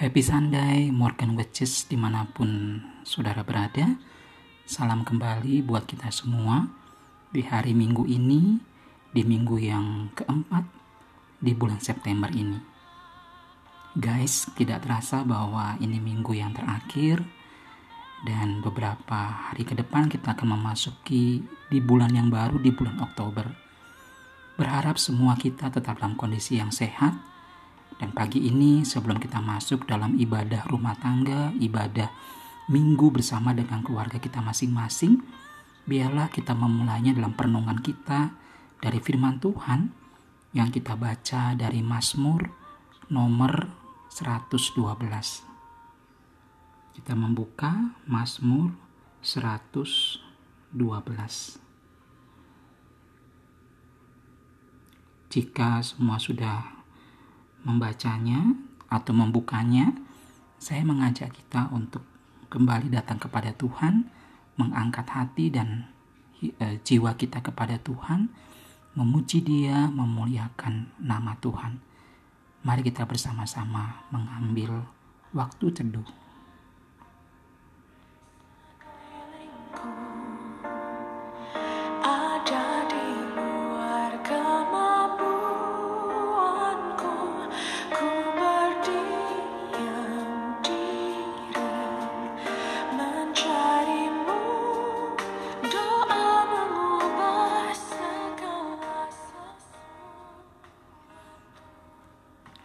Happy Sunday, Morgan Witches di mana pun saudara berada. Salam kembali buat kita semua di hari Minggu ini, di minggu yang keempat di bulan September ini. Guys, tidak terasa bahwa ini minggu yang terakhir dan beberapa hari ke depan kita akan memasuki di bulan yang baru di bulan Oktober. Berharap semua kita tetap dalam kondisi yang sehat, dan pagi ini sebelum kita masuk dalam ibadah rumah tangga, ibadah minggu bersama dengan keluarga kita masing-masing, biarlah kita memulainya dalam perenungan kita dari firman Tuhan yang kita baca dari Mazmur nomor 112. Kita membuka Mazmur 112. Jika semua sudah membacanya atau membukanya, saya mengajak kita untuk kembali datang kepada Tuhan, mengangkat hati dan e, jiwa kita kepada Tuhan, memuji Dia, memuliakan nama Tuhan. Mari kita bersama-sama mengambil waktu teduh.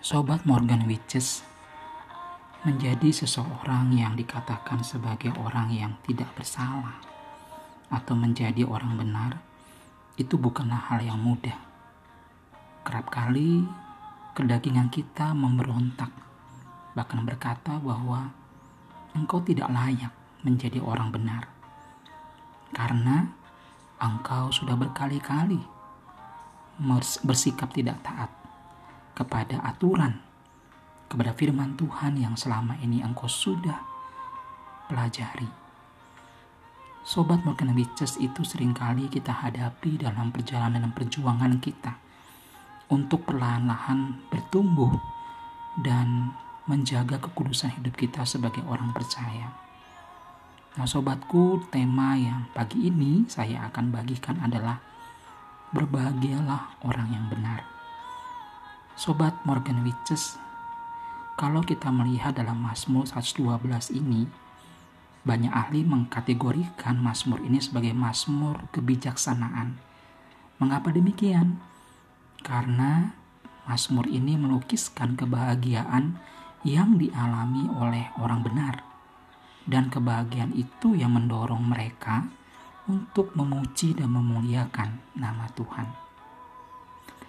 Sobat Morgan Witches menjadi seseorang yang dikatakan sebagai orang yang tidak bersalah atau menjadi orang benar itu bukanlah hal yang mudah. Kerap kali kedagingan kita memberontak bahkan berkata bahwa engkau tidak layak menjadi orang benar karena engkau sudah berkali-kali bersikap tidak taat kepada aturan, kepada firman Tuhan yang selama ini engkau sudah pelajari. Sobat Morgan Witches itu sering kali kita hadapi dalam perjalanan dan perjuangan kita untuk perlahan-lahan bertumbuh dan menjaga kekudusan hidup kita sebagai orang percaya. Nah sobatku, tema yang pagi ini saya akan bagikan adalah berbahagialah orang yang benar. Sobat Morgan Witches, kalau kita melihat dalam Mazmur 112 ini, banyak ahli mengkategorikan Mazmur ini sebagai Mazmur kebijaksanaan. Mengapa demikian? Karena Mazmur ini melukiskan kebahagiaan yang dialami oleh orang benar. Dan kebahagiaan itu yang mendorong mereka untuk memuji dan memuliakan nama Tuhan.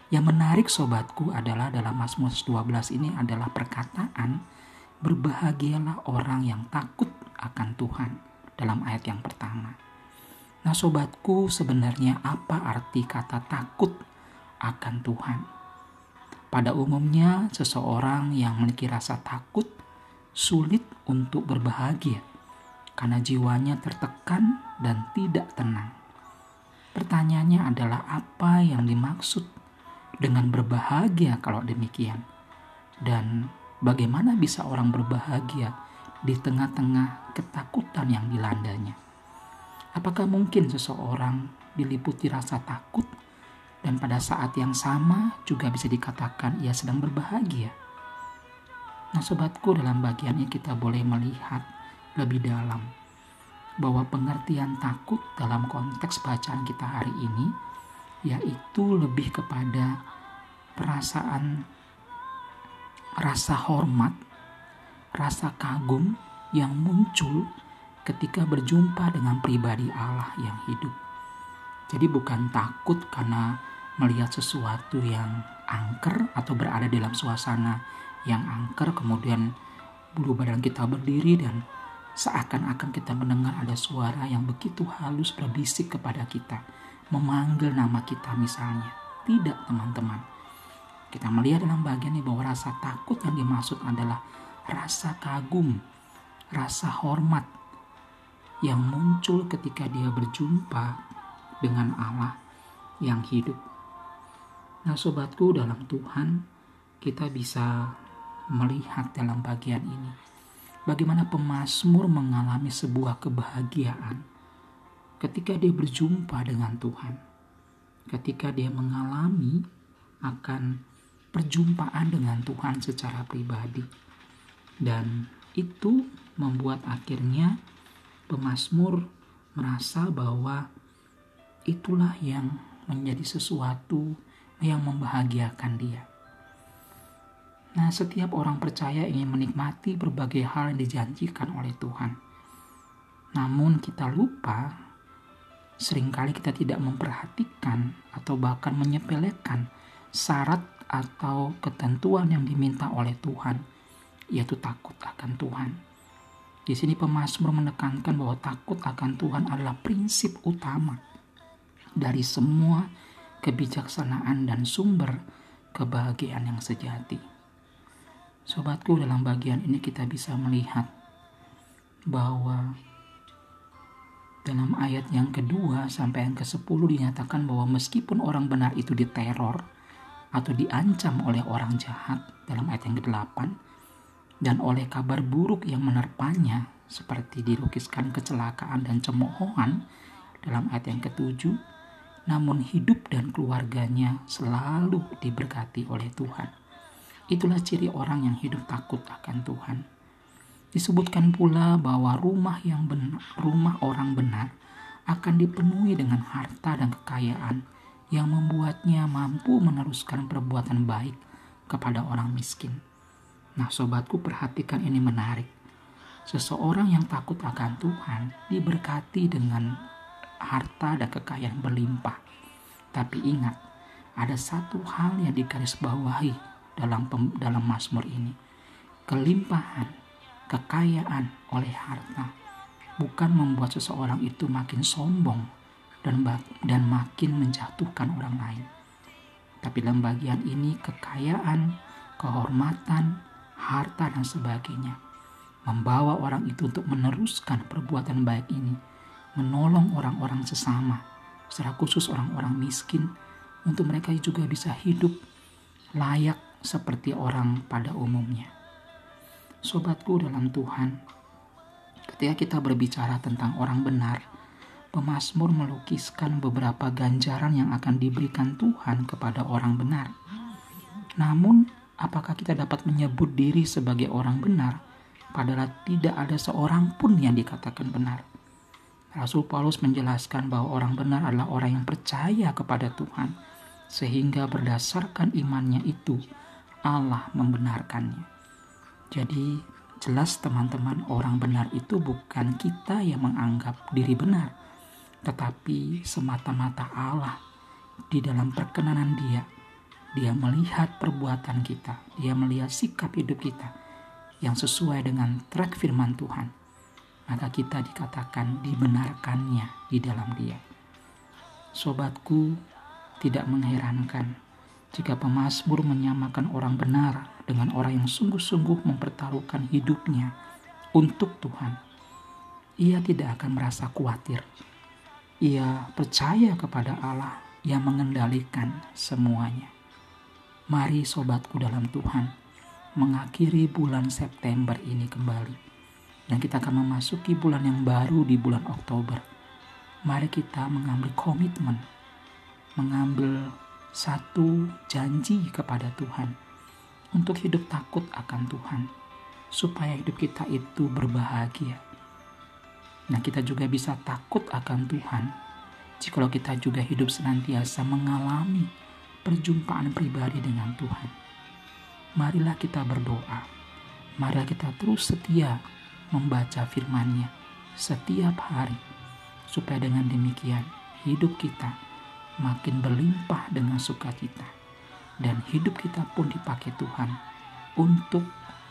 Yang menarik sobatku adalah dalam Mazmur 12 ini adalah perkataan berbahagialah orang yang takut akan Tuhan dalam ayat yang pertama. Nah sobatku sebenarnya apa arti kata takut akan Tuhan? Pada umumnya seseorang yang memiliki rasa takut sulit untuk berbahagia karena jiwanya tertekan dan tidak tenang. Pertanyaannya adalah apa yang dimaksud dengan berbahagia kalau demikian. Dan bagaimana bisa orang berbahagia di tengah-tengah ketakutan yang dilandanya? Apakah mungkin seseorang diliputi rasa takut dan pada saat yang sama juga bisa dikatakan ia sedang berbahagia? Nah sobatku dalam bagian ini kita boleh melihat lebih dalam bahwa pengertian takut dalam konteks bacaan kita hari ini yaitu lebih kepada perasaan rasa hormat, rasa kagum yang muncul ketika berjumpa dengan pribadi Allah yang hidup. Jadi bukan takut karena melihat sesuatu yang angker atau berada dalam suasana yang angker kemudian bulu badan kita berdiri dan seakan-akan kita mendengar ada suara yang begitu halus berbisik kepada kita memanggil nama kita misalnya. Tidak teman-teman. Kita melihat dalam bagian ini bahwa rasa takut yang dimaksud adalah rasa kagum, rasa hormat yang muncul ketika dia berjumpa dengan Allah yang hidup. Nah sobatku dalam Tuhan kita bisa melihat dalam bagian ini bagaimana pemazmur mengalami sebuah kebahagiaan ketika dia berjumpa dengan Tuhan. Ketika dia mengalami akan perjumpaan dengan Tuhan secara pribadi. Dan itu membuat akhirnya pemazmur merasa bahwa itulah yang menjadi sesuatu yang membahagiakan dia. Nah, setiap orang percaya ingin menikmati berbagai hal yang dijanjikan oleh Tuhan. Namun kita lupa, sering kali kita tidak memperhatikan atau bahkan menyepelekan syarat atau ketentuan yang diminta oleh Tuhan, yaitu takut akan Tuhan. Di sini pemazmur menekankan bahwa takut akan Tuhan adalah prinsip utama dari semua kebijaksanaan dan sumber kebahagiaan yang sejati. Sobatku, dalam bagian ini kita bisa melihat bahwa dalam ayat yang kedua sampai yang ke-10 dinyatakan bahwa meskipun orang benar itu diteror atau diancam oleh orang jahat dalam ayat yang ke-8 dan oleh kabar buruk yang menerpanya seperti dilukiskan kecelakaan dan cemoohan dalam ayat yang ke-7 namun hidup dan keluarganya selalu diberkati oleh Tuhan. Itulah ciri orang yang hidup takut akan Tuhan. Disebutkan pula bahwa rumah yang benar, rumah orang benar akan dipenuhi dengan harta dan kekayaan yang membuatnya mampu meneruskan perbuatan baik kepada orang miskin. Nah, sobatku, perhatikan ini menarik. Seseorang yang takut akan Tuhan diberkati dengan harta dan kekayaan berlimpah. Tapi ingat, ada satu hal yang digarisbawahi dalam dalam Mazmur ini. Kelimpahan, kekayaan oleh harta bukan membuat seseorang itu makin sombong dan dan makin menjatuhkan orang lain. Tapi dalam bagian ini kekayaan, kehormatan, harta dan sebagainya membawa orang itu untuk meneruskan perbuatan baik ini, menolong orang-orang sesama, secara khusus orang-orang miskin, untuk mereka juga bisa hidup layak seperti orang pada umumnya. Sobatku dalam Tuhan, ketika kita berbicara tentang orang benar, pemazmur melukiskan beberapa ganjaran yang akan diberikan Tuhan kepada orang benar. Namun, apakah kita dapat menyebut diri sebagai orang benar padahal tidak ada seorang pun yang dikatakan benar? Rasul Paulus menjelaskan bahwa orang benar adalah orang yang percaya kepada Tuhan, sehingga berdasarkan imannya itu Allah membenarkannya. Jadi jelas teman-teman orang benar itu bukan kita yang menganggap diri benar, tetapi semata-mata Allah di dalam perkenanan dia. Dia melihat perbuatan kita, dia melihat sikap hidup kita yang sesuai dengan track firman Tuhan. Maka kita dikatakan dibenarkannya di dalam dia. Sobatku, tidak mengherankan jika pemazmur menyamakan orang benar dengan orang yang sungguh-sungguh mempertaruhkan hidupnya untuk Tuhan, ia tidak akan merasa khawatir. Ia percaya kepada Allah yang mengendalikan semuanya. Mari sobatku dalam Tuhan, mengakhiri bulan September ini kembali. Dan kita akan memasuki bulan yang baru di bulan Oktober. Mari kita mengambil komitmen, mengambil satu janji kepada Tuhan untuk hidup takut akan Tuhan, supaya hidup kita itu berbahagia. Nah, kita juga bisa takut akan Tuhan jika kita juga hidup senantiasa mengalami perjumpaan pribadi dengan Tuhan. Marilah kita berdoa. Marilah kita terus setia membaca firman-Nya setiap hari supaya dengan demikian hidup kita makin berlimpah dengan sukacita. Dan hidup kita pun dipakai Tuhan untuk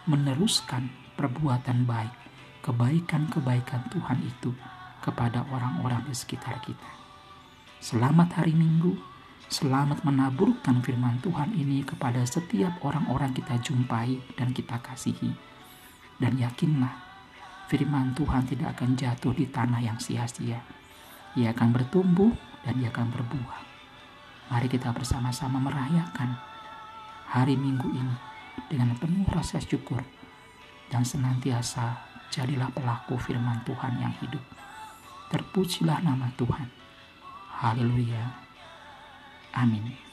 meneruskan perbuatan baik, kebaikan-kebaikan Tuhan itu kepada orang-orang di sekitar kita. Selamat hari Minggu, selamat menaburkan firman Tuhan ini kepada setiap orang-orang kita jumpai dan kita kasihi. Dan yakinlah, firman Tuhan tidak akan jatuh di tanah yang sia-sia. Ia akan bertumbuh dan dia akan berbuah. Mari kita bersama-sama merayakan hari Minggu ini dengan penuh rasa syukur dan senantiasa jadilah pelaku firman Tuhan yang hidup. Terpujilah nama Tuhan. Haleluya. Amin.